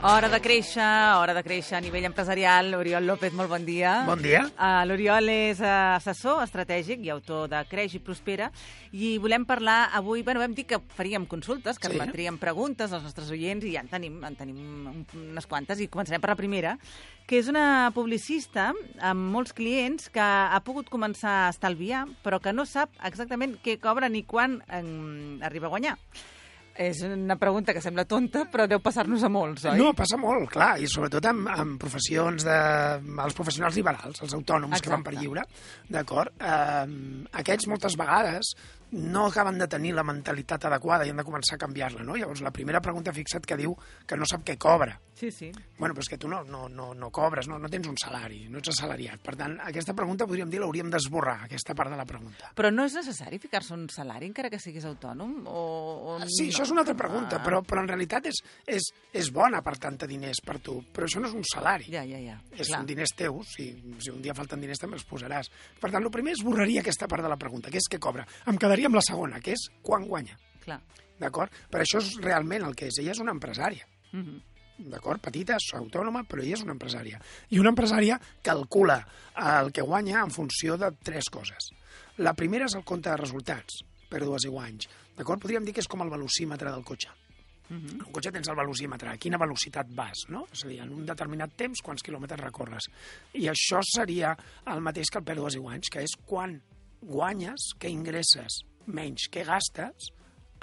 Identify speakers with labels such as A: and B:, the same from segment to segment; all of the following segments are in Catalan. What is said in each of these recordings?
A: Hora de créixer, hora de créixer a nivell empresarial. Oriol López, molt bon dia.
B: Bon dia.
A: Uh, L'Oriol és uh, assessor estratègic i autor de Creix i Prospera i volem parlar avui, bueno, vam dir que faríem consultes, que
B: Sí.
A: admetríem preguntes als nostres oients i ja en tenim, en tenim un- unes quantes i començarem per la primera, que és una publicista amb molts clients que ha pogut començar a estalviar però que no sap exactament què cobra ni quan en, arriba a guanyar. És una pregunta que sembla tonta, però deu passar-nos a molts, oi?
B: No, passa molt, clar, i sobretot amb, amb professions de... els professionals liberals, els autònoms que van per
A: Exacte.
B: lliure, d'acord? Eh, aquests moltes vegades no acaben de tenir la mentalitat adequada i han de començar a canviar-la, no? Llavors, la primera pregunta, fixa't que diu que no sap què cobra.
A: Sí, sí.
B: Bueno, però és que tu no, no, no, no cobres, no, no tens un salari, no ets assalariat. Per tant, aquesta pregunta, podríem dir, l'hauríem d'esborrar, aquesta part de la pregunta.
A: Però no és necessari ficar-se un salari encara que siguis autònom? O, o
B: Sí,
A: no?
B: això és una altra pregunta,
A: Ah,
B: però, però en realitat és, és, és bona per tanta diners per tu, però això no és un salari.
A: Ja, ja, ja.
B: És
A: Clar.
B: un diners teus, si, si un dia falten diners també els posaràs. Per tant, el primer és borraria aquesta part de la pregunta, que és què cobra. Em quedaria amb la segona, que és quan guanya.
A: Clar.
B: D'acord? Però això és realment el que és. Ella és una empresària.
A: Mhm.
B: D'acord? Petita, és autònoma, però ella és una empresària. I una empresària calcula el que guanya en funció de tres coses. La primera és el compte de resultats, pèrdues i guanys. D'acord? Podríem dir que és com el velocímetre del cotxe.
A: Mhm.
B: En un cotxe tens el velocímetre, a quina velocitat vas, no? És a dir, en un determinat temps, quants quilòmetres recorres. I això seria el mateix que el pèrdues i guanys, que és quan guanyes, què ingresses, menys què gastes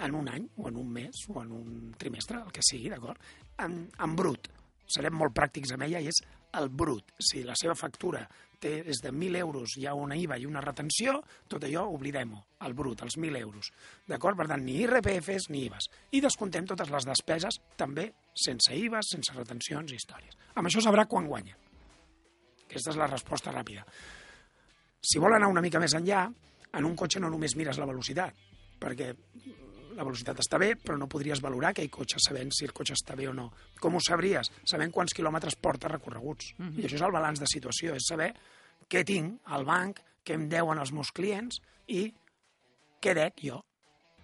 B: en un any, o en un mes, o en un trimestre, el que sigui, d'acord? En, en brut. Serem molt pràctics amb ella i és el brut. Si la seva factura té, és de 1.000 euros, hi ha una IVA i una retenció, tot allò oblidem-ho, el brut, els 1.000 euros. D'acord? Per tant, ni IRPFs ni IVAs. I descontem totes les despeses, també sense IVAs, sense retencions i històries. Amb això sabrà quan guanya. Aquesta és la resposta ràpida. Si vol anar una mica més enllà, en un cotxe no només mires la velocitat, perquè la velocitat està bé, però no podries valorar aquell cotxe sabent si el cotxe està bé o no. Com ho sabries? Sabent quants quilòmetres porta recorreguts. I això és el balanç de situació, és saber què tinc al banc, què em deuen els meus clients i què dec jo.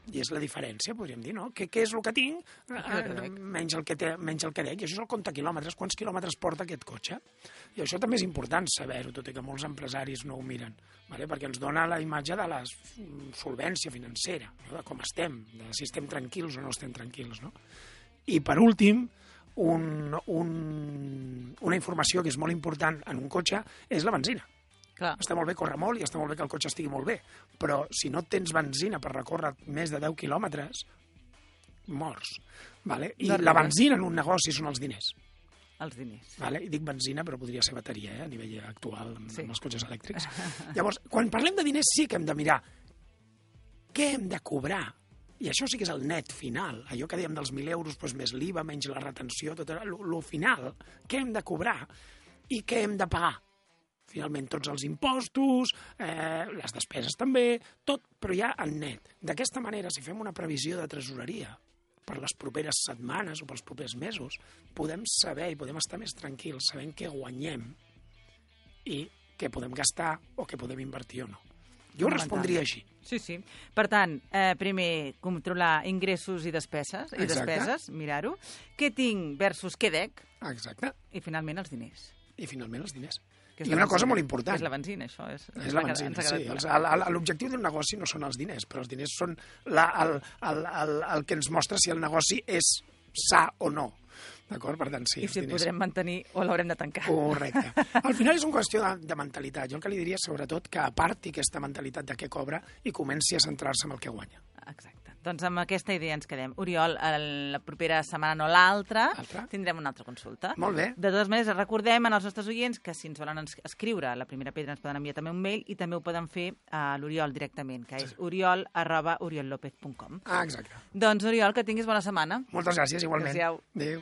B: I és la diferència, podríem dir, no? Què, què és el que tinc
A: què
B: eh,
A: dec.
B: menys el que, té, menys el que dec. I això és el compte quilòmetres. Quants quilòmetres porta aquest cotxe? I això també és important saber-ho, tot i que molts empresaris no ho miren, vale? perquè ens dona la imatge de la solvència financera, no? de com estem, de si estem tranquils o no estem tranquils. No? I per últim, un, un, una informació que és molt important en un cotxe és la benzina.
A: Clar.
B: Està molt bé córrer molt i està molt bé que el cotxe estigui molt bé, però si no tens benzina per recórrer més de 10 quilòmetres, morts. Vale? I
A: No
B: la benzina en un negoci són els diners.
A: Els diners.
B: Vale? I dic benzina, però podria ser bateria, eh? a nivell actual, amb,
A: Sí.
B: amb els cotxes elèctrics. Llavors, quan parlem de diners sí que hem de mirar què hem de cobrar. I això sí que és el net final. Allò que dèiem dels 1.000 euros, doncs més l'IVA, menys la retenció, tot lo final. Què hem de cobrar i què hem de pagar? Finalment, tots els impostos, eh, les despeses també, tot, però ja en net. D'aquesta manera, si fem una previsió de tresoreria per les properes setmanes o pels propers mesos, podem saber i podem estar més tranquils sabent què guanyem i què podem gastar o què podem invertir o no. Jo respondria així.
A: Sí, sí. Per tant, eh, primer, controlar ingressos i despeses, i
B: Exacte.
A: despeses, mirar-ho. Què tinc versus què dec,
B: Exacte.
A: i finalment els diners.
B: I finalment els diners.
A: Que és
B: I
A: la
B: una cosa molt important.
A: És la benzina, això. És,
B: És la
A: que
B: benzina, sí. L'objectiu d'un negoci no són els diners, però els diners són la, el, el, el, el que ens mostra si el negoci és sa o no. D'acord? Per tant, sí,
A: I si el podrem mantenir o l'haurem de tancar.
B: Correcte. Al final és una qüestió de, de mentalitat. Jo el que li diria, sobretot, que aparti aquesta mentalitat de què cobra i comenci a centrar-se en el que guanya.
A: Exacte. Doncs amb aquesta idea ens quedem. Oriol, el- la propera setmana, no l'altra,
B: Altra?
A: tindrem una altra consulta.
B: Molt bé.
A: De totes maneres, recordem als nostres oients que si ens volen escriure la primera pedra ens poden enviar també un mail i també ho poden fer a l'Oriol directament, que és oriol arroba oriollopez.com.
B: Ah, exacte.
A: Doncs, Oriol, que tinguis bona setmana.
B: Moltes gràcies, igualment.
A: Adéu-siau.
B: Adéu.